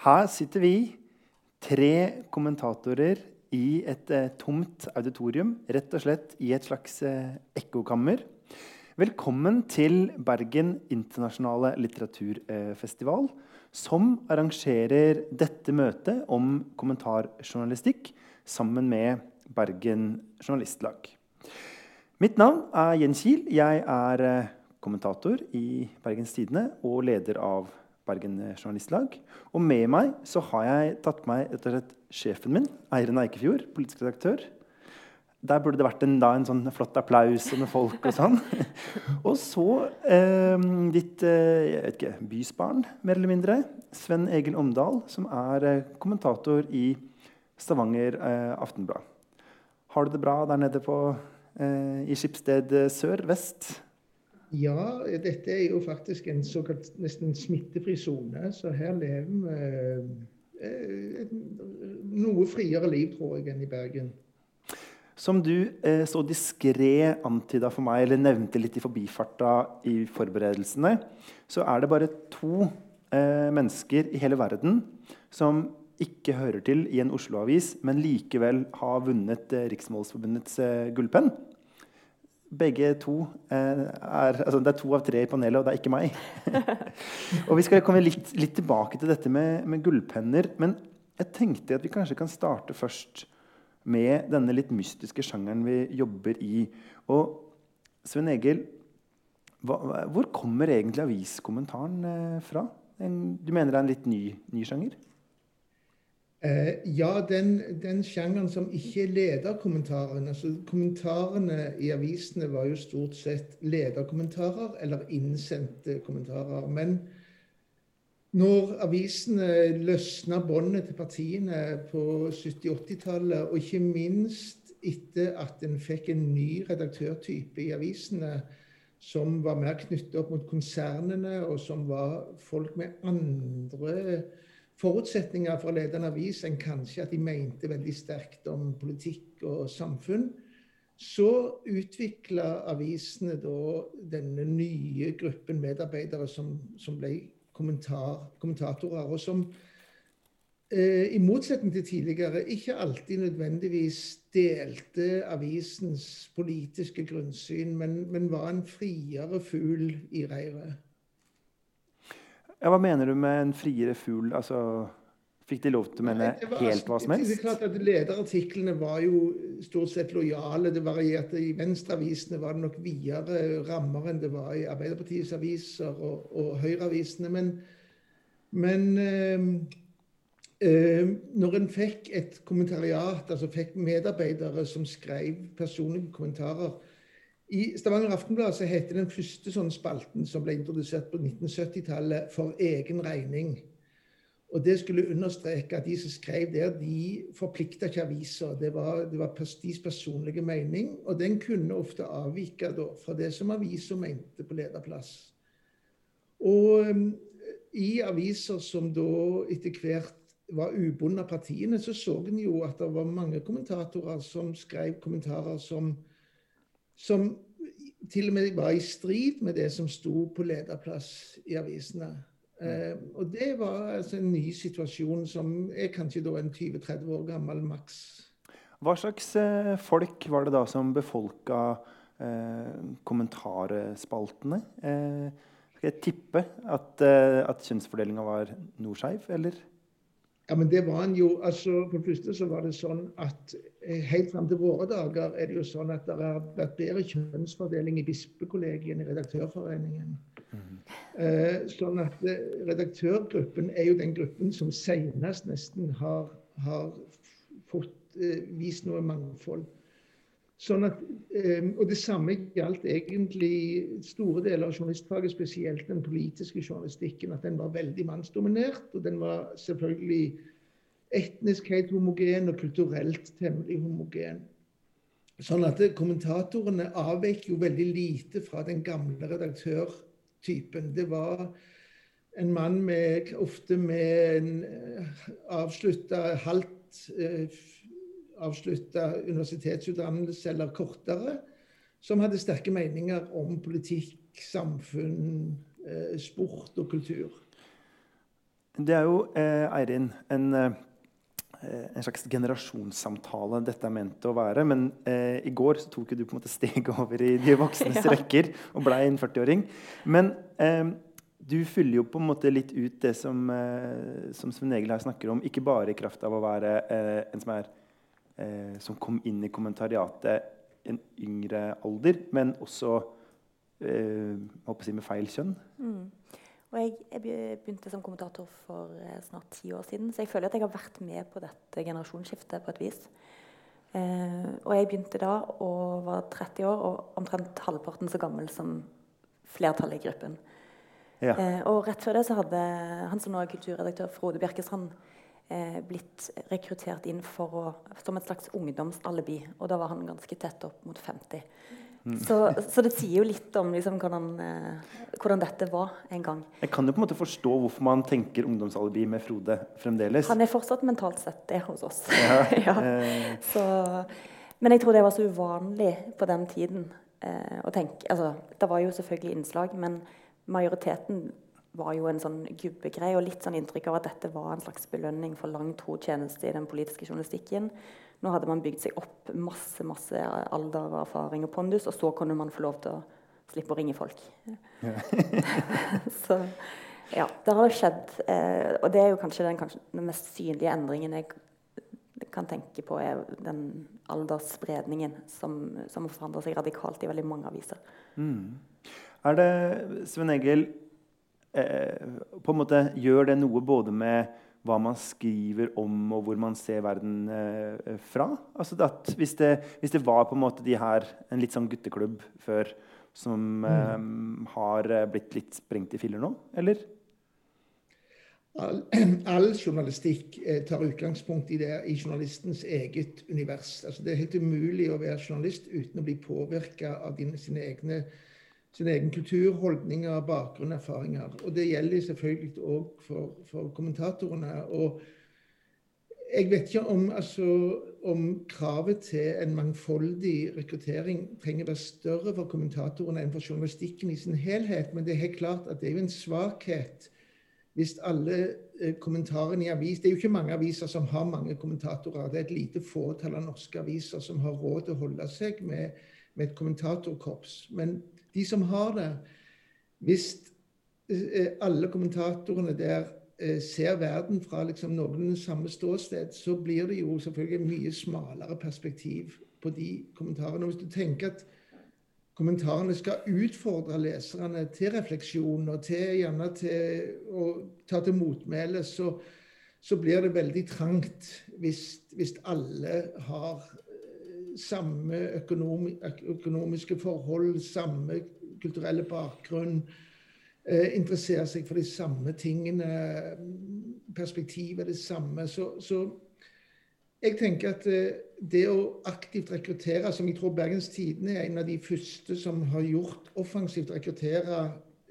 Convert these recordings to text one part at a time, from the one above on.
Her sitter vi, tre kommentatorer i et eh, tomt auditorium. Rett og slett i et slags eh, ekkokammer. Velkommen til Bergen internasjonale litteraturfestival, som arrangerer dette møtet om kommentarjournalistikk sammen med Bergen Journalistlag. Mitt navn er Jens Kiel. Jeg er eh, kommentator i Bergens Tidende og leder av Bergen Journalistlag. Og med meg så har jeg tatt meg rett og sjefen min, Eiren Eikefjord, politisk redaktør. Der burde det vært en, da, en sånn flott applaus med folk og sånn. og så eh, ditt jeg vet ikke, bysbarn, mer eller mindre, Sven Egil Omdal, som er eh, kommentator i Stavanger eh, Aftenblad. Har du det bra der nede på, eh, i Skipsted sør-vest? Ja, dette er jo faktisk en såkalt nesten smittefri sone. Så her lever vi eh, et noe friere liv, tror jeg, enn i Bergen. Som du eh, så diskré antyda for meg, eller nevnte litt i forbifarta i forberedelsene, så er det bare to eh, mennesker i hele verden som ikke hører til i en Oslo-avis, men likevel har vunnet eh, Riksmålsforbundets eh, gullpenn begge to eh, er altså Det er to av tre i panelet, og det er ikke meg. og Vi skal komme litt, litt tilbake til dette med, med, gullpenner. Men jeg tenkte at vi kanskje kan starte først med denne litt mystiske sjangeren vi jobber i. Og Sven Egil, hva, hvor kommer egentlig aviskommentaren eh, fra? Du mener det er en litt ny, ny sjanger? Eh, ja, den, den sjangeren som ikke er lederkommentaren. altså Kommentarene i avisene var jo stort sett lederkommentarer eller innsendte kommentarer. Men når avisene løsna båndet til partiene på 70-80-tallet, og ikke minst etter at en fikk en ny redaktørtype i avisene, som var mer knyttet opp mot konsernene, og som var folk med andre forutsetninger for å lede en avis enn kanskje at de mente veldig sterkt om politikk og samfunn. Så utvikla avisene da denne nye gruppen medarbeidere som, som ble kommentar, kommentatorer, og som eh, i motsetning til tidligere ikke alltid nødvendigvis delte avisens politiske grunnsyn, men, men var en friere fugl i reiret. Ja, hva mener du med en friere fugl? Altså, fikk de lov til å mene helt hva som helst? Det er klart at Lederartiklene var jo stort sett lojale. Det varierte. I Venstreavisene var det nok videre rammer enn det var i Arbeiderpartiets aviser og, og Høyreavisene. Men, men øh, øh, når en fikk et kommentariat, altså fikk medarbeidere som skrev personlige kommentarer, i Stavanger Aftenblad så heter den første sånne spalten som ble introdusert på 1970-tallet, 'For egen regning'. Og Det skulle understreke at de som skrev der, de forplikta ikke aviser. Det var, det var deres personlige mening, og den kunne ofte avvike da, fra det som avisa mente på lederplass. Og um, i aviser som da etter hvert var ubundet partiene, så så en jo at det var mange kommentatorer som skrev kommentarer som som til og med var i strid med det som sto på lederplass i avisene. Eh, og det var altså en ny situasjon som er kanskje da en 20-30 år gammel maks. Hva slags eh, folk var det da som befolka eh, kommentarspaltene? Eh, skal jeg tippe at, eh, at kjønnsfordelinga var nordskeiv, eller? Ja, men det var han jo. altså For det første så var det sånn at helt fram til våre dager er det jo sånn at det har vært bedre kjønnsfordeling i bispekollegiet enn i Redaktørforeningen. Mm. Eh, sånn at eh, Redaktørgruppen er jo den gruppen som senest nesten har, har fått eh, vist noe mangfold. Sånn at, eh, og Det samme gjaldt egentlig store deler av journalistfaget, spesielt den politiske journalistikken. At den var veldig mannsdominert. Og den var selvfølgelig etnisk helt homogen og kulturelt temmelig homogen. Sånn at kommentatorene avvek jo veldig lite fra den gamle redaktørtypen. Det var en mann med, ofte med en avslutta halvt eh, avslutta universitetsutdannelse eller kortere, som hadde sterke meninger om politikk, samfunn, eh, sport og kultur. Det er jo, eh, Eirin, en, en, slags generasjonssamtale dette er ment å være. Men eh, i går så tok du på en måte steg over i de voksnes ja. rekker og ble en 40-åring. Men eh, du fyller jo på en måte litt ut det som, eh, som Sven Egil her snakker om. Ikke bare i kraft av å være eh, en som, er, som kom inn i kommentariatet en yngre alder, men også eh, si med feil kjønn. Mm. Og jeg, jeg, begynte som kommentator for eh, snart ti år siden, så jeg føler at jeg har vært med på dette generasjonsskiftet på et vis. Eh, og jeg begynte da og var 30 år og omtrent halvparten så gammel som flertallet i gruppen. Ja. Eh, og rett før det så hadde han som nå er kulturredaktør, Frode Bjerkestrand, eh, blitt rekruttert inn å, som et slags ungdomsalibi. Og da var han ganske tett opp mot 50. Mm. Så, så, det sier jo litt om liksom, hvordan, eh, hvordan, dette var en gang. Jeg kan jo på en måte forstå hvorfor man tenker ungdomsalibi med Frode fremdeles. Han er fortsatt mentalt sett det hos oss. Ja. ja. Eh. Så, men jeg tror det var så uvanlig på den tiden eh, å tenke altså, Det var jo selvfølgelig innslag, men majoriteten var jo en sånn gubbegreie og litt sånn inntrykk av at dette var en slags belønning for lang tro tjeneste i den politiske journalistikken. Nå hadde man bygd seg opp masse masse alder, erfaring og pondus, og så kunne man få lov til å slippe å ringe folk. Ja. så ja, det har skjedd. Eh, og det er jo kanskje den, kanskje den, mest synlige endringen jeg kan tenke på, er den aldersspredningen som, som forandrer seg radikalt i veldig mange aviser. Mm. Er det, Sven Egil, eh, på en måte gjør det noe både med hva man skriver om, og hvor man ser verden eh, fra. Altså at hvis det, hvis det, var på en måte de her, en litt sånn gutteklubb før som eh, mm. har eh, blitt litt sprengt i filler nå, eller? All, all journalistikk eh, tar utgangspunkt i, det, i journalistens eget univers. Altså, det er helt umulig å være journalist uten å bli påvirka av dine, sine egne sin egen kultur, holdninger, bakgrunn, erfaringer. Og det gjelder selvfølgelig òg for, for, kommentatorene. Og jeg vet ikke om, altså, om, kravet til en mangfoldig rekruttering trenger være større for kommentatorene enn for journalistikken i sin helhet, men det er helt klart at det er jo en svakhet hvis alle eh, kommentarene i avis Det er jo ikke mange aviser som har mange kommentatorer. Det er et lite fåtall av norske aviser som har råd til å holde seg med, med et kommentatorkorps. Men de som har det Hvis eh, alle kommentatorene der eh, ser verden fra liksom noenlunde samme ståsted, så blir det jo selvfølgelig mye smalere perspektiv på de kommentarene. Hvis du tenker at kommentarene skal utfordre leserne til refleksjon og til, gjerne til å ta til motmæle, så, så, blir det veldig trangt hvis, hvis alle har samme økonomi, økonomiske forhold, samme kulturelle bakgrunn. Eh, interesserer seg for de samme tingene. Perspektivet er det samme. Så, så jeg tenker at eh, det å aktivt rekruttere, som jeg tror Bergens Tidende er en av de første som har gjort offensivt rekruttere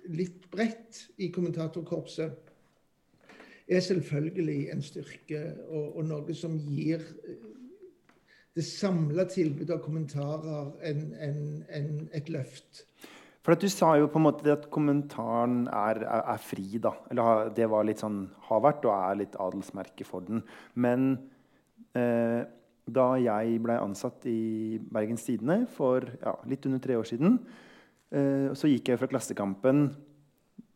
litt bredt i kommentatorkorpset, er selvfølgelig en styrke og, og noe som gir det samla tilbudet av kommentarer enn en, en, et løft. For Du sa jo på en måte at kommentaren er, er, er, fri. da. Eller Det var litt sånn, har vært og er litt adelsmerke for den. Men eh, da jeg ble ansatt i Bergens Tidende for ja, litt under tre år siden, eh, så gikk jeg fra Klassekampen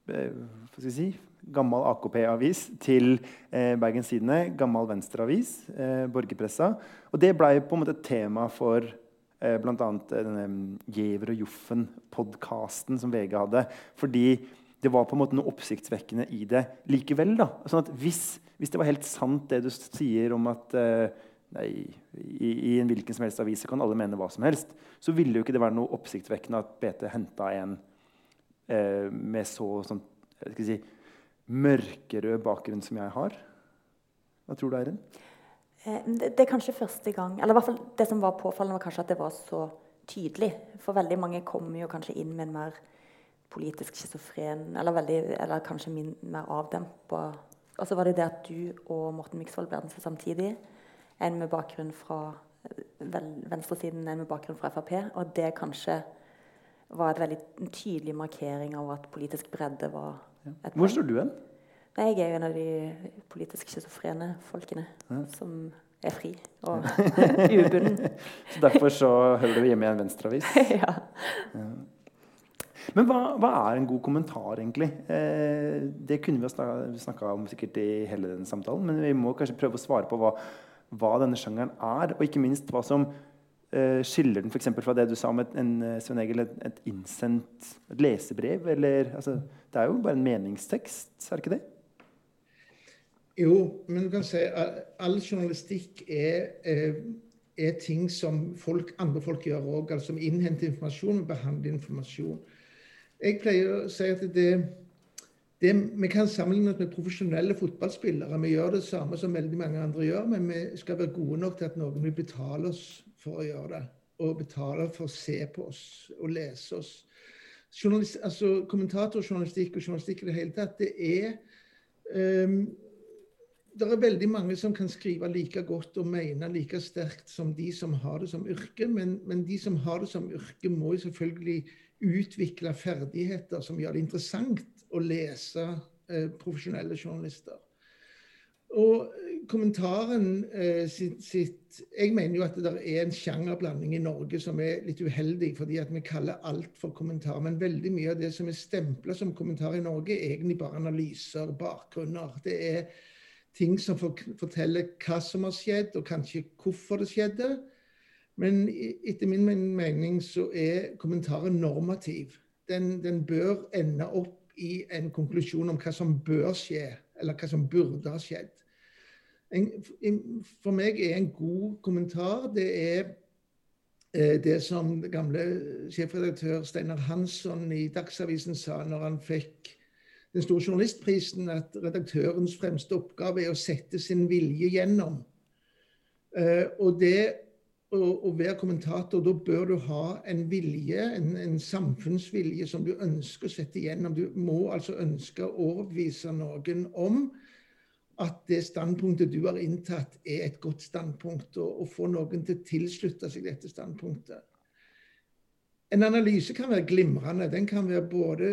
eh, hva skal jeg si, gammel AKP-avis til eh, Bergens Tidende, gammel venstreavis, eh, borgerpressa. Og det ble på en måte et tema for eh, bl.a. denne mm, Giæver og Joffen-podkasten som VG hadde. Fordi det var på en måte noe oppsiktsvekkende i det likevel. da. Sånn at hvis, hvis det var helt sant det du sier om at eh, nei, i, i, en hvilken som helst avis kan alle mene hva som helst, så ville jo ikke det være noe oppsiktsvekkende at BT henta en eh, med så sånn, jeg si, mørkerød bakgrunn som jeg har? Hva tror du, Eirin? Eh, det, det, er kanskje første gang eller i hvert fall Det som var påfallende, var kanskje at det var så tydelig. For veldig mange kommer jo kanskje inn med en mer politisk schizofren Eller, eller kanskje min, mer avdempa Og så var det det at du og Morten Myksvold ble ansatt samtidig. En med bakgrunn fra vel, venstresiden, en med bakgrunn fra Frp. Og det kanskje var et veldig tydelig markering av at politisk bredde var ja. Hvor står du hen? Nei, jeg er jo en av de politisk schizofrene folkene ja. som er fri og ubunden. så derfor så hører du hjemme i en venstreavis? ja. ja. Men hva, hva, er en god kommentar, egentlig? Eh, det kunne vi snakka om sikkert i hele denne samtalen, men vi må kanskje prøve å svare på hva, hva denne sjangeren er, og ikke minst hva som skiller den f.eks. fra det du sa om et, en, eh, Egil, et, et innsendt et lesebrev? Eller, altså, det er jo bare en meningstekst, er det ikke det? Jo, men du kan si at all journalistikk er, er, er ting som folk, andre folk gjør òg. Altså innhenter informasjon og behandler informasjon. Jeg pleier å si at det, det, vi kan sammenligne oss med profesjonelle fotballspillere. Vi gjør det samme som veldig mange andre gjør, men vi skal være gode nok til at noen vil betale oss for å gjøre det. Og betale for å se på oss og lese oss. Altså, kommentatorjournalistikk og journalistikk i det hele tatt, det er um, det er veldig mange som kan skrive like godt og mene like sterkt som de som har det som yrke, men, men de som har det som yrke, må jo selvfølgelig utvikle ferdigheter som gjør det interessant å lese eh, profesjonelle journalister. Og kommentaren eh, sitt, sitt, Jeg mener jo at det er en sjangerblanding i Norge som er litt uheldig, fordi at vi kaller alt for kommentar. Men veldig mye av det som er stempla som kommentar i Norge, er egentlig bare analyser, bakgrunner. Det er ting som forteller hva som har skjedd, og kanskje hvorfor det skjedde. Men etter min mening så er kommentaren normativ. Den, den, bør ende opp i en konklusjon om hva som bør skje, eller hva som burde ha skjedd. En, for meg er en god kommentar det er eh, det som gamle sjefredaktør Steinar Hansson i Dagsavisen sa når han fikk den store journalistprisen, at redaktørens fremste oppgave er å sette sin vilje gjennom. Eh, og det å, være kommentator, da bør du ha en vilje, en, en, samfunnsvilje som du ønsker å sette igjennom. Du må altså ønske å overbevise noen om at det standpunktet du har inntatt, er et godt standpunkt, og, og få noen til å tilslutte seg dette standpunktet. En analyse kan være glimrende. Den kan være både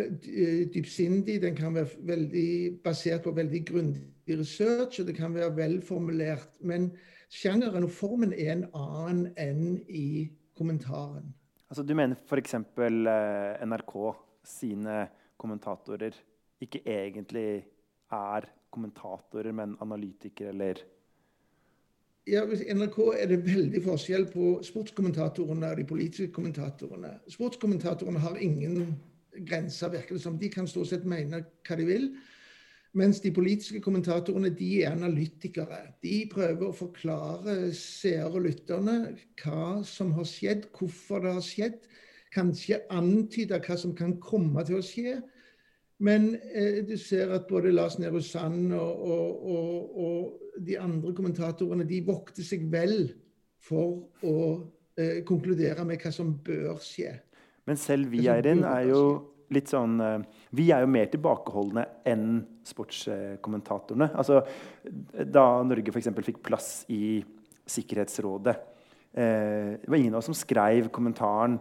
dypsindig, den kan være veldig basert på veldig grundig research, og det kan være velformulert. Men sjangeren og formen er en annen enn i kommentaren. Altså, du mener f.eks. Eh, NRK sine kommentatorer ikke egentlig er kommentatorer, men analytikere, eller? Ja, hvis NRK er det veldig forskjell på sportskommentatorene og de politiske kommentatorene. Sportskommentatorene har ingen grenser, virker det som. De kan stort sett mene hva de vil. Mens de politiske kommentatorene de er analytikere. De prøver å forklare seere og lytterne hva som har skjedd, hvorfor det har skjedd. Kanskje antyde hva som kan komme til å skje. Men eh, du ser at både Lars Nehru Sand og, og, og, og, de andre kommentatorene de vokter seg vel for å eh, konkludere med hva som bør skje. Men selv vi, Eirin, er jo litt sånn eh, Vi er jo mer tilbakeholdne enn sportskommentatorene. Altså, da Norge f.eks. fikk plass i Sikkerhetsrådet eh, Det var ingen av oss som skrev kommentaren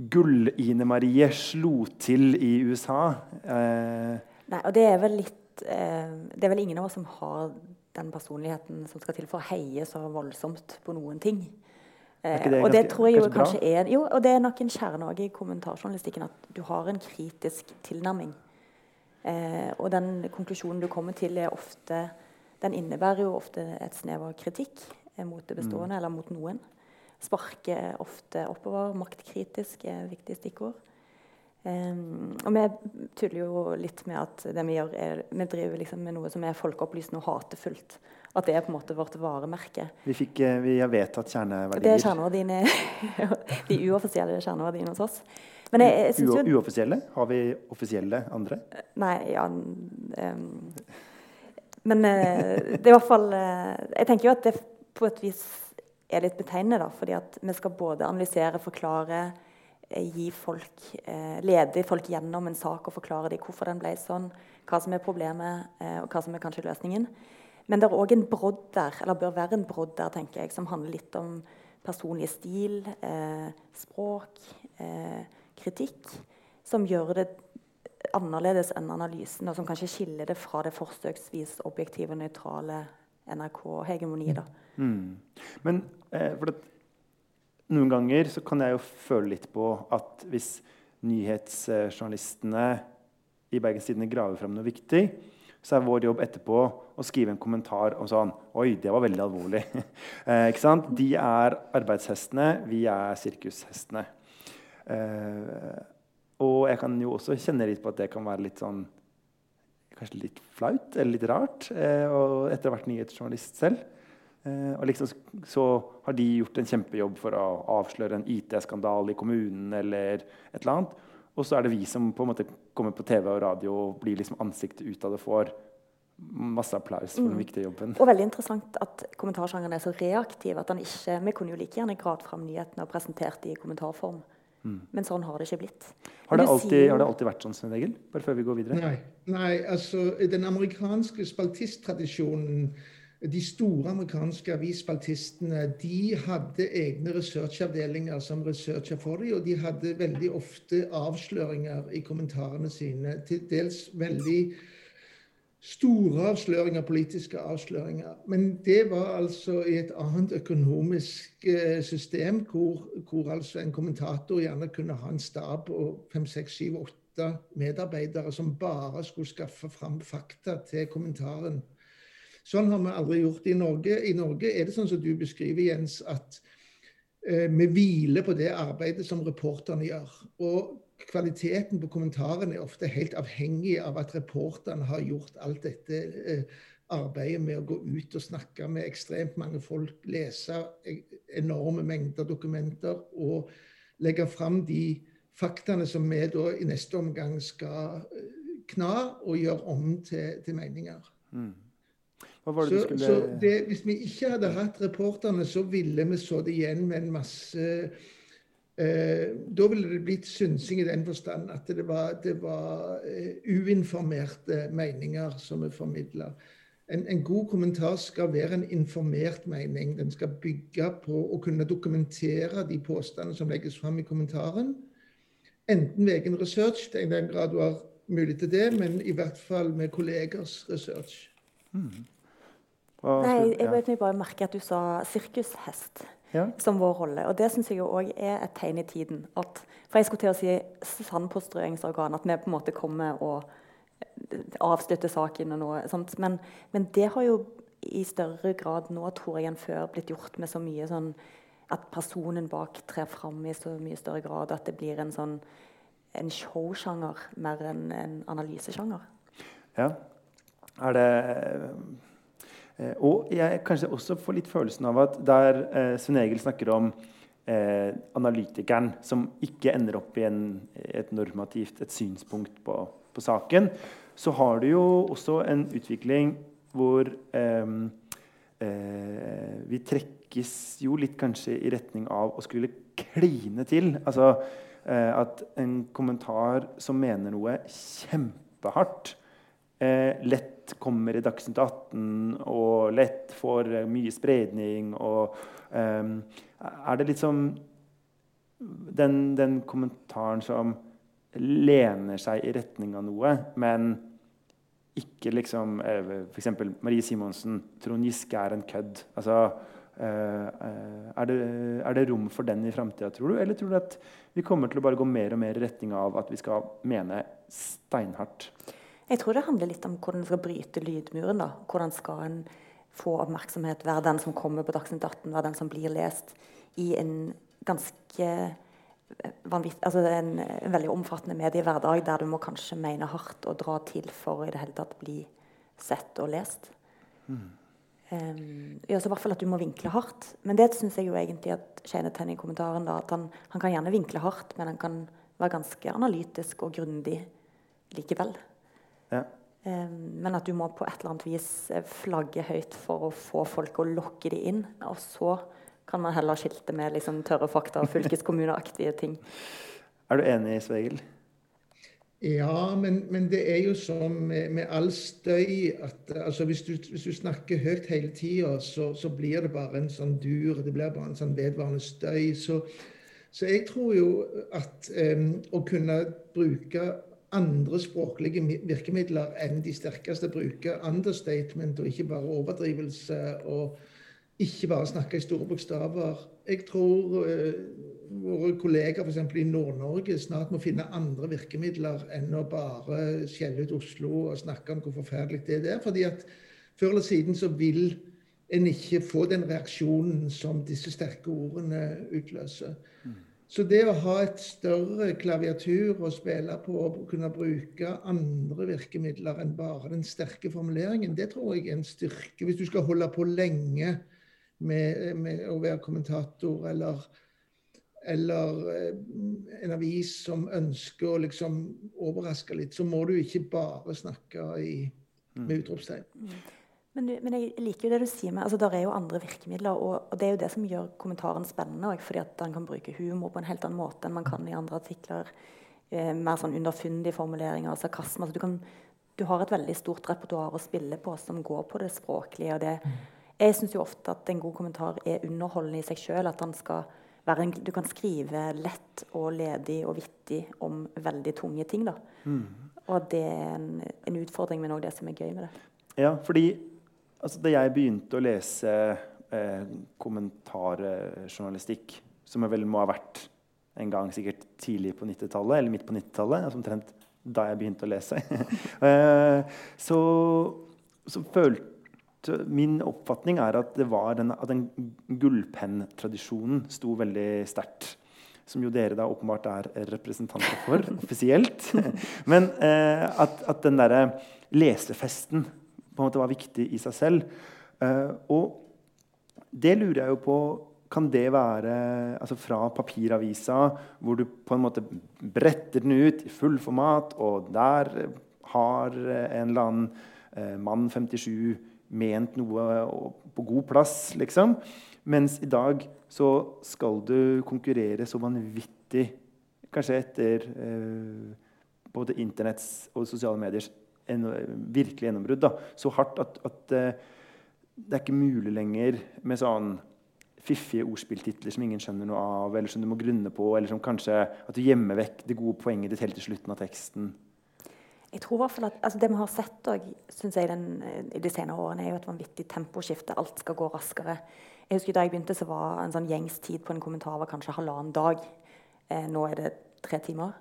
'Gull-Ine Marie slo til i USA'. Eh, Nei, og det er vel litt eh, Det er vel ingen av oss som har den personligheten som skal til for å heie så voldsomt på noen ting. Eh, det og det tror jeg jo kanskje er Jo, og det er nok en kjerne i kommentarjournalistikken at du har en kritisk tilnærming. Eh, og den konklusjonen du kommer til, er ofte Den innebærer jo ofte et snev av kritikk eh, mot det bestående, mm. eller mot noen. Sparker ofte oppover. Maktkritisk er et viktig stikkord. Eh, og vi tuller jo litt med at det vi gjør er, vi driver liksom med noe som er folkeopplysende og hatefullt. At det er på en måte vårt varemerke. Vi, fikk, eh, vi har vedtatt kjerneverdier. Det er kjerneverdiene, de uoffisielle kjerneverdiene hos oss. Men jeg, jeg jo, uoffisielle? Har vi offisielle andre? Nei, ja um, Men uh, det er i hvert fall Jeg tenker jo at det på et vis er litt betegnende, da. Fordi at vi skal både analysere, forklare, gi folk, eh, lede folk gjennom en sak og forklare dem hvorfor den ble sånn, hva som er problemet, eh, og hva som er kanskje løsningen. Men det er òg en brodd der, eller bør være en brodd der, tenker jeg, som handler litt om personlig stil, eh, språk, eh, kritikk, som gjør det annerledes enn analysen, og som kanskje skiller det fra det forsøksvis objektive, nøytrale NRK-hegemoniet. Mm. Men eh, det, noen ganger så kan jeg jo føle litt på at hvis nyhetsjournalistene i Bergens Tidende graver fram noe viktig, så er vår jobb etterpå å skrive en kommentar om sånn Oi, det var veldig alvorlig. eh, ikke sant? De er arbeidshestene, vi er sirkushestene. Eh, og jeg kan jo også kjenne litt på at det kan være litt sånn Kanskje litt flaut eller litt rart. Eh, og etter å ha vært nyhetsjournalist selv. Eh, og liksom, så har de gjort en kjempejobb for å avsløre en IT-skandale i kommunen. eller et eller annet. Og så er det vi som på en måte kommer på TV og radio og blir liksom ansiktet ut av det får masse applaus for den mm. viktige jobben. Og veldig interessant at kommentarsjangeren er så reaktiv. at han ikke, Vi kunne jo like gjerne gravd fram nyhetene og presentert de i kommentarform. Mm. Men sånn har det ikke blitt. Har det, alltid, har det alltid, vært sånn, Svein Egil? Bare før vi går videre. Nei, nei altså den amerikanske spaltisttradisjonen de store amerikanske avisspaltistene de hadde egne researchavdelinger som researcha for dem, og de hadde veldig ofte avsløringer i kommentarene sine. Til dels veldig store avsløringer, politiske avsløringer. Men det var altså i et annet økonomisk eh, system, hvor, hvor altså en kommentator gjerne kunne ha en stab på fem, seks, syv, åtte medarbeidere som bare skulle skaffe fram fakta til kommentaren. Sånn har vi aldri gjort i Norge. I Norge er det sånn som du beskriver, Jens, at eh, vi hviler på det arbeidet som reporterne gjør. Og kvaliteten på kommentarene er ofte helt avhengig av at reporterne har gjort alt dette eh, arbeidet med å gå ut og snakke med ekstremt mange folk, lese e-, enorme mengder dokumenter og legge fram de faktaene som vi da i neste omgang skal eh, kna og gjøre om til, til meninger. Mm. Det så, skulle så det, Hvis vi ikke hadde hatt reporterne, så ville vi sittet igjen med en masse eh, Da ville det blitt synsing i den forstand at det var, det var uh, uinformerte meninger som vi formidla. En, en, god kommentar skal være en informert mening. Den skal bygge på å kunne dokumentere de påstandene som legges fram i kommentaren. Enten ved egen research, i den grad du har mulighet til det, men i hvert fall med kollegers research. Mm. Nei, jeg jeg, bare merker at du sa sirkushest ja. som vår rolle. Og det syns jeg òg er et tegn i tiden. At, for jeg skulle til å si sandpåstrøingsorgan, at vi på en måte kommer og avslutter saken og noe sånt. Men, men, det har jo i større grad nå, tror jeg, enn før blitt gjort med så mye sånn At personen bak trer fram i så mye større grad. At det blir en sånn en showsjanger mer enn en analysesjanger. Ja. Er det Eh, og jeg kanskje også får litt følelsen av at der eh, Svein Egil snakker om eh, analytikeren som ikke ender opp i en, et normativt et synspunkt på, på, saken, så har du jo også en utvikling hvor eh, eh, vi trekkes jo litt kanskje i retning av å skulle kline til. Altså eh, at en kommentar som mener noe kjempehardt, lett kommer i Dagsnytt 18 og lett får eh, mye spredning. Og, um, er det liksom den, den, kommentaren som lener seg i retning av noe, men ikke liksom eh, F.eks. Marie Simonsen. Trond Giske er en kødd. Altså, uh, er, det, er, det, rom for den i framtida, tror du? Eller tror du at vi kommer til å bare gå mer og mer i retning av at vi skal mene steinhardt? Jeg tror det handler litt om hvordan en skal bryte lydmuren. da. Hvordan skal en få oppmerksomhet, være den som kommer på Dagsnytt 18, være den som blir lest, i en ganske eh, vanvitt, altså en, en, veldig omfattende mediehverdag der du må kanskje mene hardt og dra til for i det hele tatt bli sett og lest. Mm. Um, i hvert fall at du må vinkle hardt. Men det syns jeg jo egentlig at kjennetegner i kommentaren. da, at han, han, kan gjerne vinkle hardt, men han kan være ganske analytisk og grundig likevel. Ja. Men at du må på et eller annet vis eh, flagge høyt for å få folk å lokke de inn. Og så kan man heller skilte med liksom tørre fakta og fylkeskommuneaktige ting. Er du enig, Svegel? Ja, men, men, det er jo sånn med, med all støy at altså hvis, du, hvis, du, snakker høyt hele tida, så, så, blir det bare en sånn dur. Det blir bare en sånn vedvarende støy. Så, så jeg tror jo at um, å kunne bruke andre språklige virkemidler enn de sterkeste bruker. Understatement og ikke bare overdrivelse. Og ikke bare snakke i store bokstaver. Jeg tror uh, våre kolleger f.eks. i Nord-Norge snart må finne andre virkemidler enn å bare skjelle ut Oslo og snakke om hvor forferdelig det er. fordi at før eller siden så vil en ikke få den reaksjonen som disse sterke ordene utløser. Mm. Så det å ha et større klaviatur å spille på og kunne bruke andre virkemidler enn bare den sterke formuleringen, det tror jeg er en styrke. Hvis du skal holde på lenge med, med å være kommentator eller, eller eh, en avis som ønsker å liksom overraske litt, så må du ikke bare snakke i, med mm. utropstegn. Men, men, jeg liker jo det du sier med altså Der er jo andre virkemidler, og, og det er jo det som gjør kommentaren spennende. Også, fordi at han kan bruke humor på en helt annen måte enn man kan i andre artikler. Eh, mer sånn underfundige formuleringer og sarkasme. Altså, du, kan, du, har et veldig stort repertoar å spille på som går på det språklige. og det, Jeg syns jo ofte at en god kommentar er underholdende i seg sjøl. At den skal være en, du kan skrive lett og ledig og vittig om veldig tunge ting. da. Mm. Og det er en, en utfordring, men òg det som er gøy med det. Ja, fordi Altså, da jeg begynte å lese eh, kommentarjournalistikk, som jeg vel må ha vært en gang sikkert tidlig på 90-tallet, eller midt på 90-tallet, altså omtrent da jeg begynte å lese, eh, så, så, følte Min oppfatning er at, det var den, at den gullpenntradisjonen sto veldig sterkt. Som jo dere da åpenbart er representanter for offisielt. Men eh, at, at den derre lesefesten på en måte var viktig i seg selv. Uh, og det lurer jeg jo på Kan det være altså fra papiravisa, hvor du på en måte bretter den ut i full format, og der har en eller annen uh, mann 57 ment noe på god plass, liksom. Mens i dag så skal du konkurrere så vanvittig, kanskje etter uh, både internetts og sosiale mediers virkelig gjennombrudd. Så hardt at, at uh, det er ikke mulig lenger med sånn fiffige ordspilltitler som ingen skjønner noe av, eller som du må grunne på, eller som kanskje at du gjemmer vekk det gode poenget ditt helt til slutten av teksten. Jeg tror i hvert fall at altså Det vi har sett også, jeg, den, i de senere årene, er jo et vanvittig temposkifte. Alt skal gå raskere. Jeg husker Da jeg begynte, så var en sånn gjengs tid på en kommentar var kanskje halvannen dag. Eh, nå er det tre timer.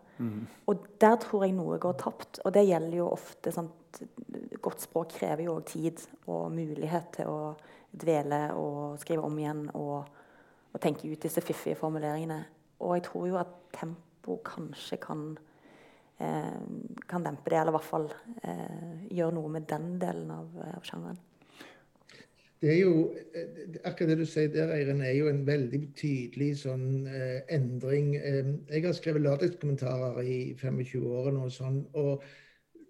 Og der tror jeg noe går tapt. Og det gjelder jo ofte sånn, Godt språk krever jo tid og mulighet til å dvele og skrive om igjen og, og tenke ut disse fiffige formuleringene. Og jeg tror jo at tempo kanskje kan, eh, kan dempe det, eller i hvert fall eh, gjøre noe med den delen av, av sjangeren. Det er jo, eh, Akkurat det du sier der, Eirin, er jo en veldig tydelig sånn eh, endring. Eh, jeg har skrevet lørdagskommentarer i 25 år nå. Sånn, og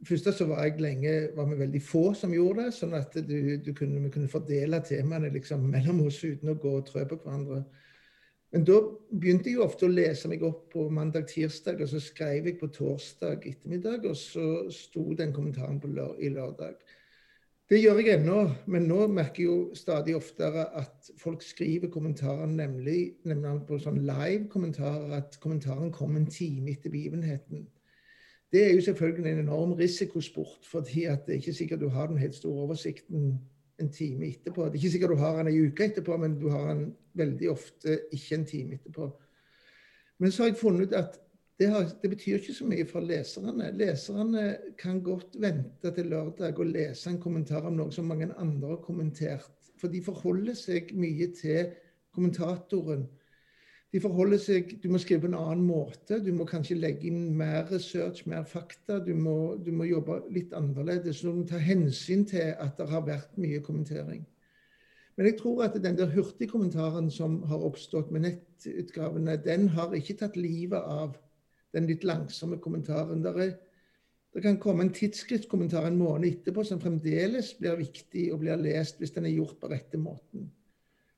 Først så var jeg lenge, var vi veldig få som gjorde det, sånn at du, du kunne, vi kunne fordele temaene liksom, mellom oss uten å gå og trø på hverandre. Men da begynte jeg jo ofte å lese meg opp på mandag-tirsdag, og så skrev jeg på torsdag ettermiddag, og så sto den kommentaren på lør i lørdag. Det gjør jeg ennå, men nå merker jeg jo stadig oftere at folk skriver kommentarer, nemlig, nemlig på sånn live-kommentarer, at kommentaren kom en time etter begivenheten. Det er jo selvfølgelig en enorm risikosport, fordi det er ikke sikkert du har den helt store oversikten en time etterpå. Det er ikke sikkert du har den en uke etterpå, men du har den veldig ofte ikke en time etterpå. Men så har jeg funnet ut at det, har, det, betyr ikke så mye for leserne. Leserne kan godt vente til lørdag og lese en kommentar om noe som mange andre har kommentert. For de forholder seg mye til kommentatoren. De forholder seg, Du må skrive på en annen måte. Du må kanskje legge inn mer research, mer fakta. Du må, du må jobbe litt annerledes. Du må ta hensyn til at det har vært mye kommentering. Men jeg tror at den der hurtigkommentaren som har oppstått med nettutgavene, den har ikke tatt livet av den litt langsomme kommentaren. Der er, det kan komme en tidsskriftskommentar en måned etterpå som fremdeles blir viktig og blir lest hvis den er gjort på rette måten.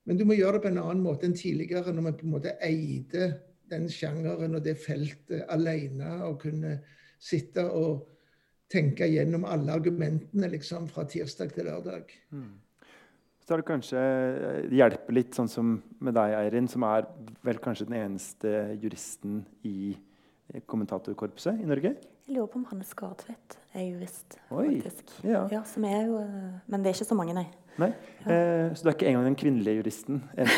Men du må gjøre det på en annen måte enn tidligere, når vi på en måte eide den sjangeren og det feltet alene og kunne sitte og tenke gjennom alle argumentene liksom, fra tirsdag til lørdag. Mm. Så er det kanskje det hjelper litt, sånn som med deg, Eirin, som er vel kanskje den eneste juristen i kommentatorkorpset i Norge? Jeg lurer på om Hanne Skartvedt er jurist. Oi, faktisk. ja. Ja, som er jo, eh, men det er ikke så mange, nei. Nei? Eh, så du er ikke engang den kvinnelige juristen? En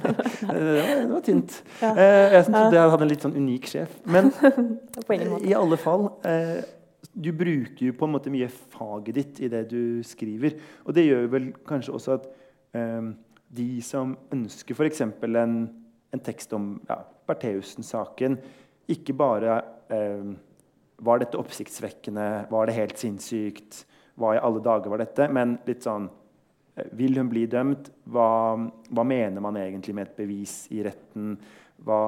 det, var, det var tynt. Ja. Eh, jeg trodde jeg hadde en litt sånn unik sjef. Men i alle fall eh, Du bruker jo på en måte mye faget ditt i det du skriver. Og det gjør vel kanskje også at eh, de som ønsker f.eks. En, en tekst om ja, Bertheussen-saken, ikke bare eh, Var dette oppsiktsvekkende? Var det helt sinnssykt? Hva i alle dager var dette? Men litt sånn eh, Vil hun bli dømt? Hva, hva mener man egentlig med et bevis i retten? Hva,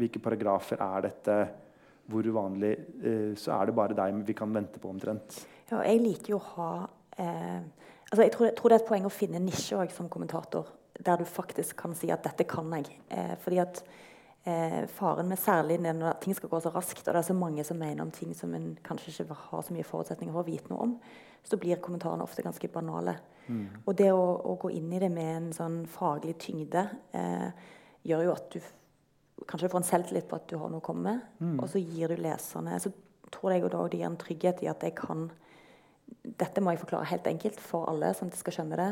hvilke paragrafer er dette? Hvor uvanlig? Eh, så er det bare deg vi kan vente på, omtrent. Ja, jeg liker jo å ha eh, altså jeg, tror, jeg tror det er et poeng å finne nisje også, som kommentator, der du faktisk kan si at 'dette kan jeg'. Eh, fordi at eh, Faren med særlig når ting skal gå så raskt, og det er så mange som mener om ting som en kanskje ikke har så mye forutsetninger for å vite noe om, så blir kommentarene ofte ganske banale. Mm. Og det å, å, gå inn i det med en sånn faglig tyngde eh, gjør jo at du kanskje får en selvtillit på at du har noe å komme med. Mm. Og så gir du leserne Så tror jeg også det gir en trygghet i at jeg kan Dette må jeg forklare helt enkelt for alle, sånn at de skal skjønne det.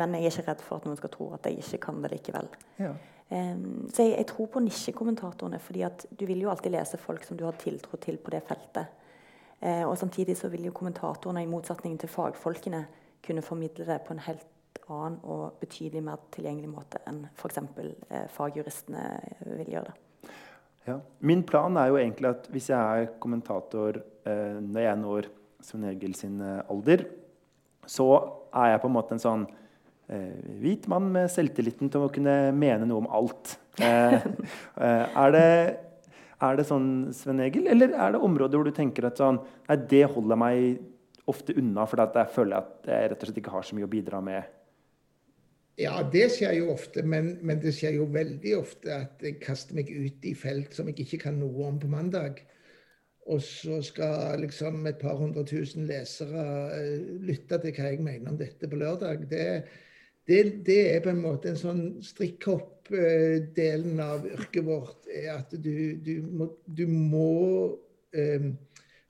Men jeg er ikke redd for at noen skal tro at jeg ikke kan det likevel. Ja. Um, så jeg, jeg, tror på nisjekommentatorene, fordi du vil jo alltid lese folk som du har tiltro til på det feltet. Eh, og samtidig så vil jo kommentatorene, i motsetning til fagfolkene, kunne formidle det på en helt annen og betydelig mer tilgjengelig måte enn f.eks. Eh, fagjuristene vil gjøre det. Ja. Min plan er jo egentlig at hvis jeg er kommentator eh, når jeg når Svein Egil sin eh, alder, så er jeg på en måte en sånn eh, hvit mann med selvtilliten til å kunne mene noe om alt. Eh, eh, er, det, er det sånn, Sven Egil, eller er det områder hvor du tenker at sånn, nei, det holder meg ofte unna, fordi at jeg føler at jeg rett og slett ikke har så mye å bidra med? Ja, det skjer jo ofte, men, men, det skjer jo veldig ofte at jeg kaster meg ut i felt som jeg ikke kan noe om på mandag. Og så skal liksom et par hundre tusen lesere lytte til hva jeg mener om dette på lørdag. Det, det, det er på en måte en sånn strikkhopp-delen uh, av yrket vårt. er At du, du må, du må um,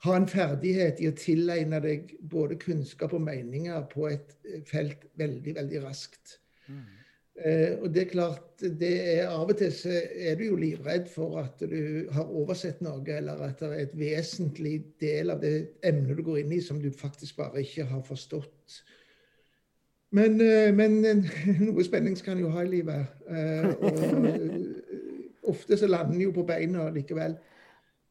ha en ferdighet i å tilegne deg både kunnskap og meninger på et felt veldig, veldig raskt. Uh, og det er klart, det er, Av og til så er du jo livredd for at du har oversett noe, eller at det er et vesentlig del av det emnet du går inn i som du faktisk bare ikke har forstått. Men, eh, men noe spenning skal en jo ha i livet. Eh, og ofte så lander en jo på beina likevel.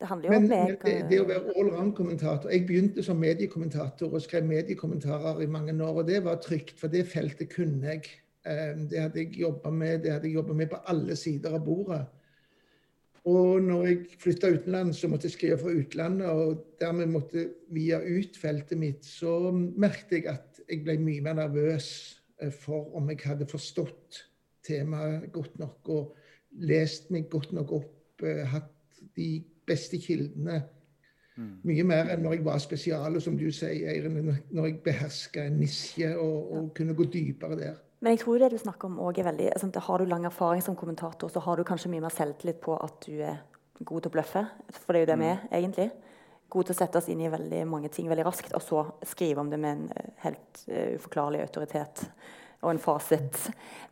Det handler jo om meg. det, det, å være allround-kommentator Jeg begynte som mediekommentator og skrev mediekommentarer i mange år. Og det var trygt, for det feltet kunne jeg. Det hadde jeg jobba med, det hadde jeg jobba med på alle sider av bordet. Og når jeg flytta utenlands så måtte jeg skrive fra utlandet, og dermed måtte via ut feltet mitt, så merket jeg at jeg ble mye mer nervøs for om jeg hadde forstått temaet godt nok og lest meg godt nok opp, hatt de beste kildene. Mye mer enn når jeg var spesial, og som du sier, Eirin, når jeg beherska en nisje og, og kunne gå dypere der. Men jeg tror det du snakker om også er veldig altså, Har du lang erfaring som kommentator, så har du kanskje mye mer selvtillit på at du er god til å bløffe. For det er jo det vi er, egentlig. God til å sette oss inn i veldig mange ting veldig raskt, og så skrive om det med en helt uh, uforklarlig autoritet og en fasit.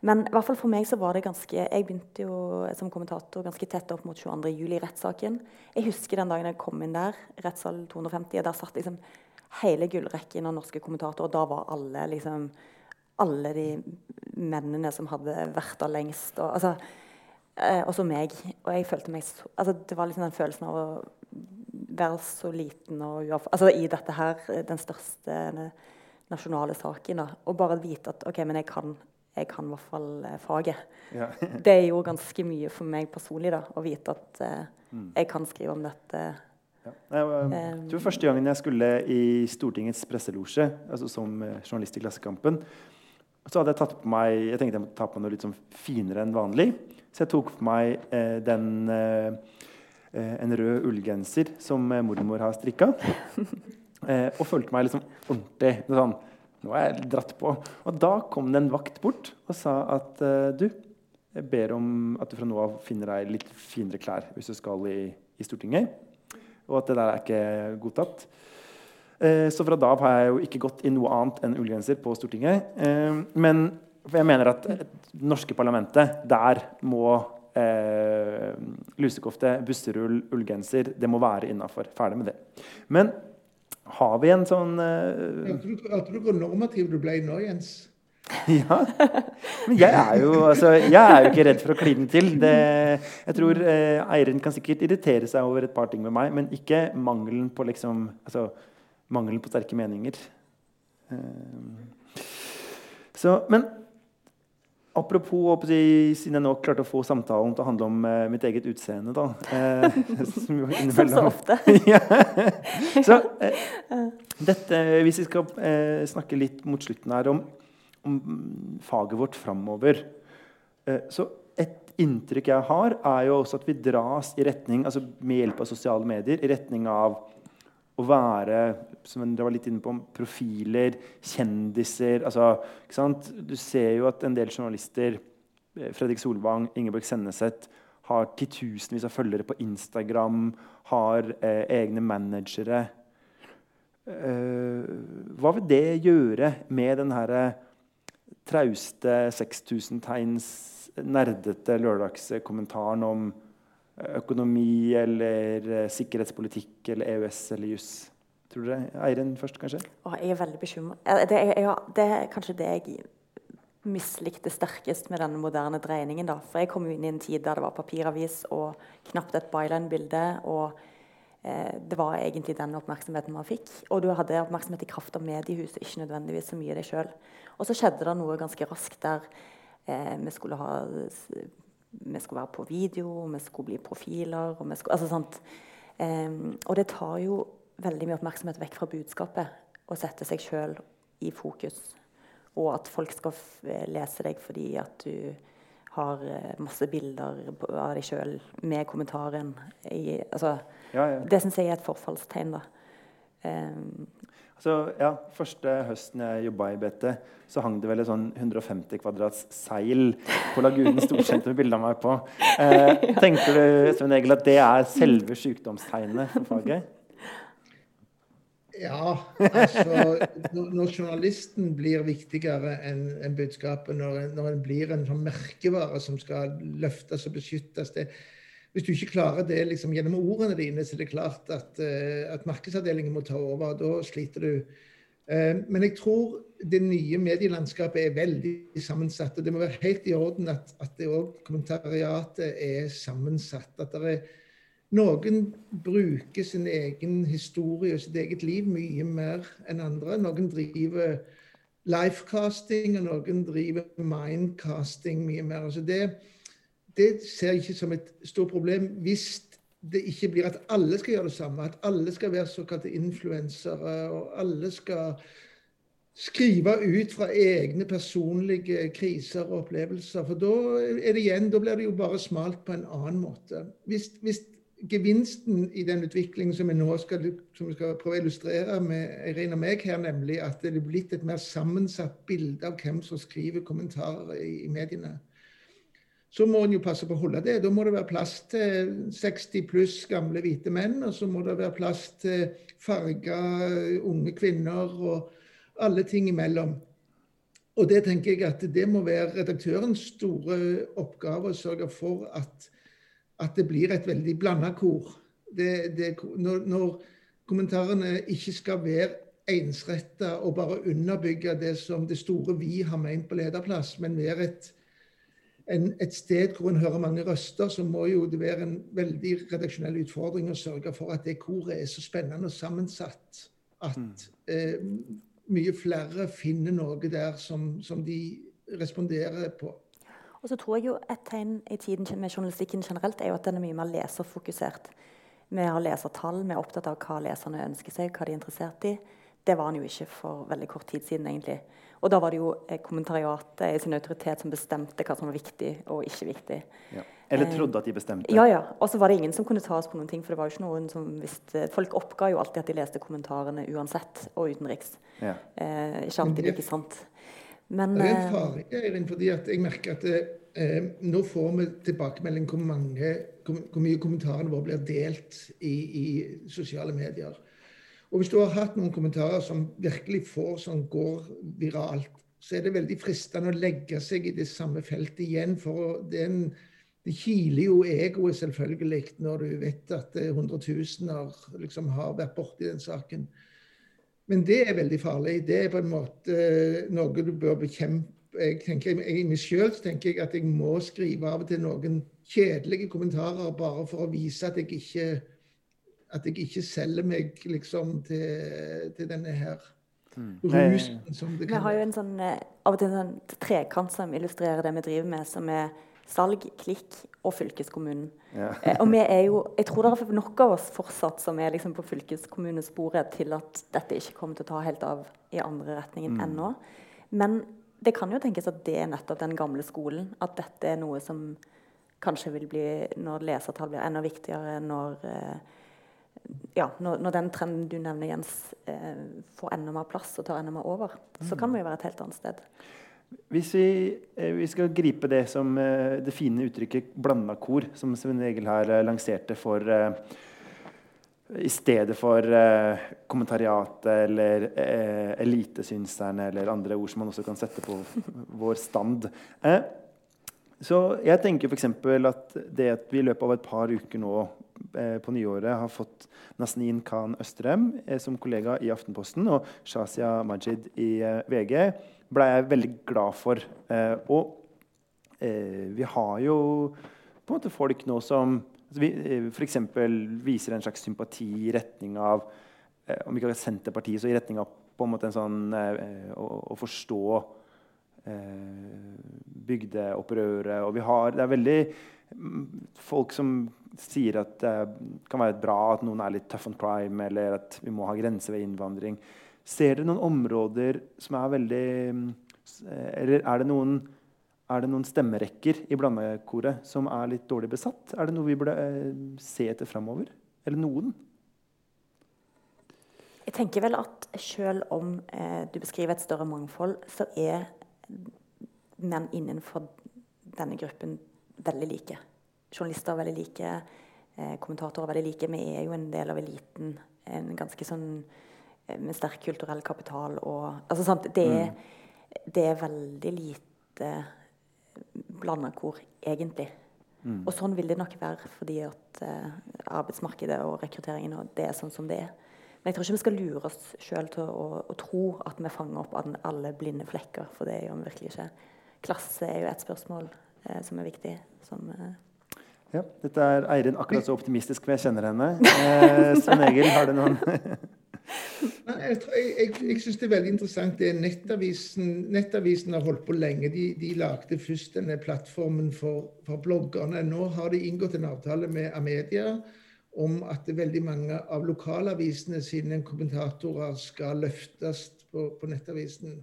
Men i hvert fall for meg så var det ganske Jeg begynte jo som kommentator ganske tett opp mot 22. juli-rettssaken. Jeg husker den dagen jeg kom inn der, rettssal 250, og der satt liksom hele gullrekken av norske kommentatorer. Og da var alle liksom alle de mennene som hadde vært der lengst. Og, altså, eh, også meg. Og jeg følte meg så, altså, Det var liksom den følelsen av å være så liten og uaff... Altså i dette her, den største nasjonale saken. Da. Og bare vite at OK, men jeg kan, jeg kan i hvert fall eh, faget. Ja. det jo ganske mye for meg personlig da, å vite at uh, jeg kan skrive om dette. Ja. Jeg, tror første gangen jeg skulle i Stortingets presselosje, altså som eh, journalist i Klassekampen, så hadde jeg tatt på meg Jeg tenkte jeg måtte ta på noe litt sånn finere enn vanlig. Så jeg tok på meg eh, den eh, eh, en rød ullgenser som eh, mormor har strikka. Eh, og følte meg liksom ordentlig sånn Nå er jeg dratt på. Og da kom det en vakt bort og sa at eh, du, jeg ber om at du fra nå av finner deg litt finere klær hvis du skal i, i Stortinget. og at det der er ikke godtatt. Eh, så fra da av har jeg jo ikke gått i noe annet enn ullgenser på Stortinget. Eh, men jeg mener at det norske parlamentet, der må eh, lusekofte, busserull, ullgenser Det må være innafor. Ferdig med det. Men har vi en sånn eh... Hørte du hvor normativ du ble nå, Jens? ja. Men jeg er, jo, altså, jeg er jo ikke redd for å kline til. Det, jeg tror eh, Eirin kan sikkert irritere seg over et par ting med meg, men ikke mangelen på, liksom, altså, mangelen på sterke meninger. Eh, så, men apropos Siden jeg nå klarte å få samtalen til å handle om eh, mitt eget utseende, da eh, Som så ofte. ja. Så eh, dette, hvis vi skal eh, snakke litt mot slutten her om om faget vårt framover. Eh, så et inntrykk jeg har, er jo også at vi dras i retning, altså med hjelp av sosiale medier, i retning av å være som dere var litt inne på, profiler, kjendiser altså, Du ser jo at en del journalister, eh, Fredrik Solvang, Ingeborg Senneset, har titusenvis av følgere på Instagram, har eh, egne managere. Eh, hva vil det gjøre med den her trauste 6000-tegns nerdete lørdagskommentaren om økonomi eller eh, sikkerhetspolitikk eller EØS eller juss. Tror du det? Eirin først, kanskje? Å, jeg er veldig bekymra. Det, det, er kanskje det jeg mislikte sterkest med denne moderne dreiningen. Da. For jeg kom inn i en tid der det var papiravis og knapt et byline-bilde. og eh, det var egentlig den oppmerksomheten man fikk. Og du hadde oppmerksomhet i kraft av mediehuset, ikke nødvendigvis så mye deg sjøl. Og så skjedde det noe ganske raskt der eh, vi skulle ha vi skulle være på video, vi skulle bli profiler og, skulle, altså. Eh, og det tar jo veldig mye oppmerksomhet vekk fra budskapet å sette seg sjøl i fokus. Og at folk skal lese deg fordi at du har eh, masse bilder av deg sjøl med kommentaren. I, altså, ja, ja. Det syns jeg er et forfallstegn. da. Um, så ja, Første høsten jeg jobba i BT, så hang det vel et sånn 150 kvadrats seil på Lagunen Storsenter med bilde av meg på. Eh, tenker du Sven Egil, at det er selve sykdomstegnet for faget? Ja, altså Når journalisten blir viktigere enn en budskapet, når, når en blir en sånn merkevare som skal løftes og beskyttes det, hvis du ikke klarer det liksom, gjennom ordene dine, så er det klart at, uh, at markedsavdelingen må ta over. Da sliter du. Uh, men jeg tror det nye medielandskapet er veldig sammensatt. og Det må være helt i orden at, at det òg kommentariatet er sammensatt. At er noen bruker sin egen historie og sitt eget liv mye mer enn andre. Noen driver lifecasting, og noen driver mindcasting mye mer. Altså det, det ser jeg ikke som et stort problem hvis det ikke blir at alle skal gjøre det samme. At alle skal være såkalte influensere, og alle skal skrive ut fra egne personlige kriser og opplevelser. For da er det igjen, da blir det jo bare smalt på en annen måte. Hvis, hvis gevinsten i den utviklingen som vi nå skal, som vi skal prøve å illustrere med Eirin og meg her, nemlig at det er blitt et mer sammensatt bilde av hvem som skriver kommentarer i, i mediene så må en jo passe på å holde det. Da må det være plass til 60 pluss gamle hvite menn, og så må det være plass til farga unge kvinner og alle ting imellom. Og det tenker jeg at det må være redaktørens store oppgave å sørge for at, at det blir et veldig blanda kor. Det, det, når, når, kommentarene ikke skal være ensretta og bare underbygge det som det store vi har ment på lederplass, men være et, en, et sted hvor en hører mange røster, så må jo det være en veldig redaksjonell utfordring å sørge for at det koret er så spennende og sammensatt at mm. eh, mye flere finner noe der som, som, de responderer på. Og så tror jeg jo Et tegn i tiden med journalistikken generelt er jo at den er mye mer leserfokusert. Vi har lesertall, vi er opptatt av hva leserne ønsker seg, hva de er interessert i. Det var han jo ikke for veldig kort tid siden. egentlig. Og da var det jo eh, kommentariatet i sin autoritet som bestemte hva som var viktig og ikke viktig. Ja. Eller trodde at de bestemte. Ja, ja. Og så var det ingen som kunne ta oss på noen ting. For det var jo ikke noen som visste Folk oppga jo alltid at de leste kommentarene uansett, og utenriks. Ja. Eh, ikke alltid like sant. Men, det er en eh, fare, Eirin, fordi jeg merker at det, Eh, nå får vi tilbakemelding hvor, mange, hvor mye kommentarene våre blir delt i, i, sosiale medier. Og Hvis du har hatt noen kommentarer som virkelig får som går viralt, så er det veldig fristende å legge seg i det samme feltet igjen. For det, det kiler jo egoet selvfølgelig når du vet at hundretusener liksom har vært borti den saken. Men det er veldig farlig. Det er på en måte noe du bør bekjempe jeg tenker, I meg sjøl tenker jeg at jeg må skrive av og til noen kjedelige kommentarer bare for å vise at jeg ikke, at jeg ikke selger meg liksom til, til denne her mm. rusen. som det kan Vi har jo en sånn, eh, av og til en sånn trekant som illustrerer det vi driver med, som er salg, klikk og fylkeskommunen. Ja. eh, og vi er jo, jeg tror det er nok av oss fortsatt som er liksom på fylkeskommunesporet til at dette ikke kommer til å ta helt av i andre retningen mm. ennå. Men det kan jo tenkes at det er nettopp den gamle skolen. At dette er noe som kanskje vil bli Når lesertall blir enda viktigere, når, eh, ja, når, når den trenden du nevner, Jens, eh, får enda mer plass og tar enda mer over, så kan vi jo være et helt annet sted. Hvis vi, eh, vi, skal gripe det som det fine uttrykket 'blanda kor', som Svein Egil her lanserte for i stedet for eh, kommentariatet eller eh, elitesynserne eller andre ord som man også kan sette på vår stand. Eh, så jeg tenker f.eks. at det at vi i løpet av et par uker nå eh, på nyåret har fått Nasnin Khan Østrem eh, som kollega i Aftenposten og Shazia Majid i eh, VG, ble jeg veldig glad for. og vi har jo på en måte folk nå som Altså eh, f.eks. viser en slags sympati i retning av eh, om ikke Senterpartiet, så i retning av på en måte en sånn, eh, å, å, forstå eh, bygdeopprøret. Og vi har, det er veldig mm, folk som sier at det kan være bra at noen er litt tough on crime, eller at vi må ha grenser ved innvandring. Ser dere noen områder som er veldig mm, Eller er det noen er det noen stemmerekker i blandekoret som er litt dårlig besatt? Er det noe vi burde eh, se etter framover? Eller noen? Jeg tenker vel at selv om eh, du beskriver et større mangfold, så er menn innenfor denne gruppen veldig like. Journalister er veldig like, eh, kommentatorer er veldig like. Vi er jo en del av eliten. En ganske sånn eh, med sterk kulturell kapital og altså, sant? Det, mm. det er veldig lite blanda kor, egentlig. Mm. Og sånn vil det nok være fordi at eh, arbeidsmarkedet og rekrutteringen og det er sånn som det er. Men jeg tror ikke vi skal lure oss sjøl til å, å, tro at vi fanger opp alle blinde flekker, for det gjør vi virkelig ikke. Klasse er jo et spørsmål eh, som er viktig. Som, Eh, ja, dette er Eirin akkurat så optimistisk som jeg kjenner henne. Eh, Svein Egil, har du noen jeg, jeg, jeg, jeg syns det er veldig interessant det Nettavisen, Nettavisen har holdt på lenge. De, de lagde først denne plattformen for, for, bloggerne. Nå har de inngått en avtale med Amedia om at veldig mange av lokalavisene sine kommentatorer skal løftes på, på Nettavisen.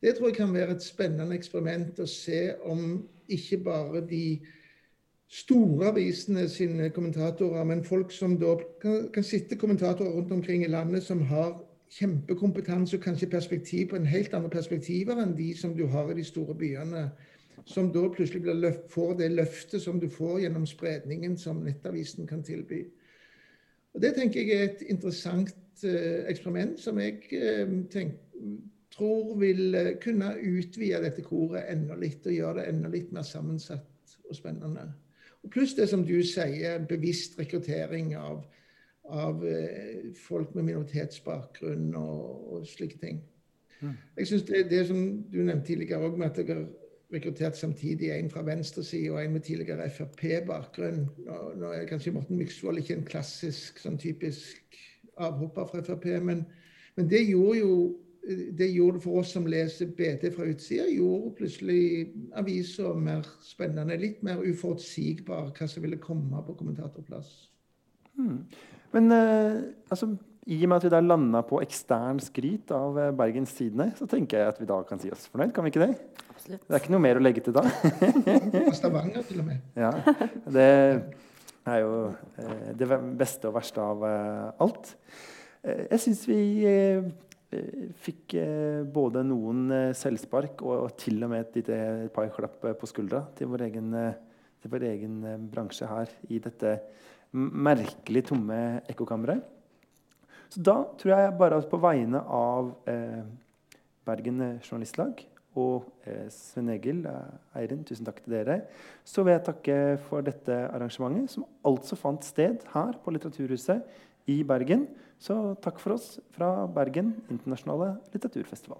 Det tror jeg kan være et spennende eksperiment å se om ikke bare de store avisene sine kommentatorer, men folk som da kan, kan sitte kommentatorer rundt omkring i landet som har kjempekompetanse og kanskje perspektiv på en helt andre perspektiver enn de som du har i de store byene. Som da plutselig løft, får det løftet som du får gjennom spredningen som Nettavisen kan tilby. Og Det tenker jeg er et interessant eh, eksperiment som jeg eh, tenk, tror vil uh, kunne utvide dette koret enda litt og gjøre det enda litt mer sammensatt og spennende. Pluss det som du sier, bevisst rekruttering av, av eh, folk med minoritetsbakgrunn og, og slike ting. Mm. Jeg synes det, det som du nevnte tidligere òg, med at har rekruttert samtidig en fra venstresida og en med tidligere Frp-bakgrunn. Nå, er kanskje Morten Myksvold ikke en klassisk, sånn typisk avhopper fra Frp, men, men det gjorde jo det gjorde for oss som leser BT fra utsida, gjorde plutselig avisa mer spennende. Litt mer uforutsigbar hva som ville komme på kommentatorplass. Hmm. Men eh, altså, i og med at vi der landa på ekstern skryt av eh, Bergens Tidende, så tenker jeg at vi da kan si oss fornøyd, kan vi ikke det? Absolutt. Det er ikke noe mer å legge til da? Stavanger, til og med. Ja, det er jo eh, det beste og verste av eh, alt. Eh, jeg syns vi fikk både noen selvspark og, til og med et lite par klapp på skuldra til vår egen, til vår egen bransje her i dette merkelig tomme ekkokammeret. Så da tror jeg bare at på vegne av eh, Bergen Journalistlag og eh, Sven Egil eh, Eirin, tusen takk til dere, så vil jeg takke for dette arrangementet, som altså fant sted her på Litteraturhuset i Bergen. Så takk for oss fra Bergen internasjonale litteraturfestival.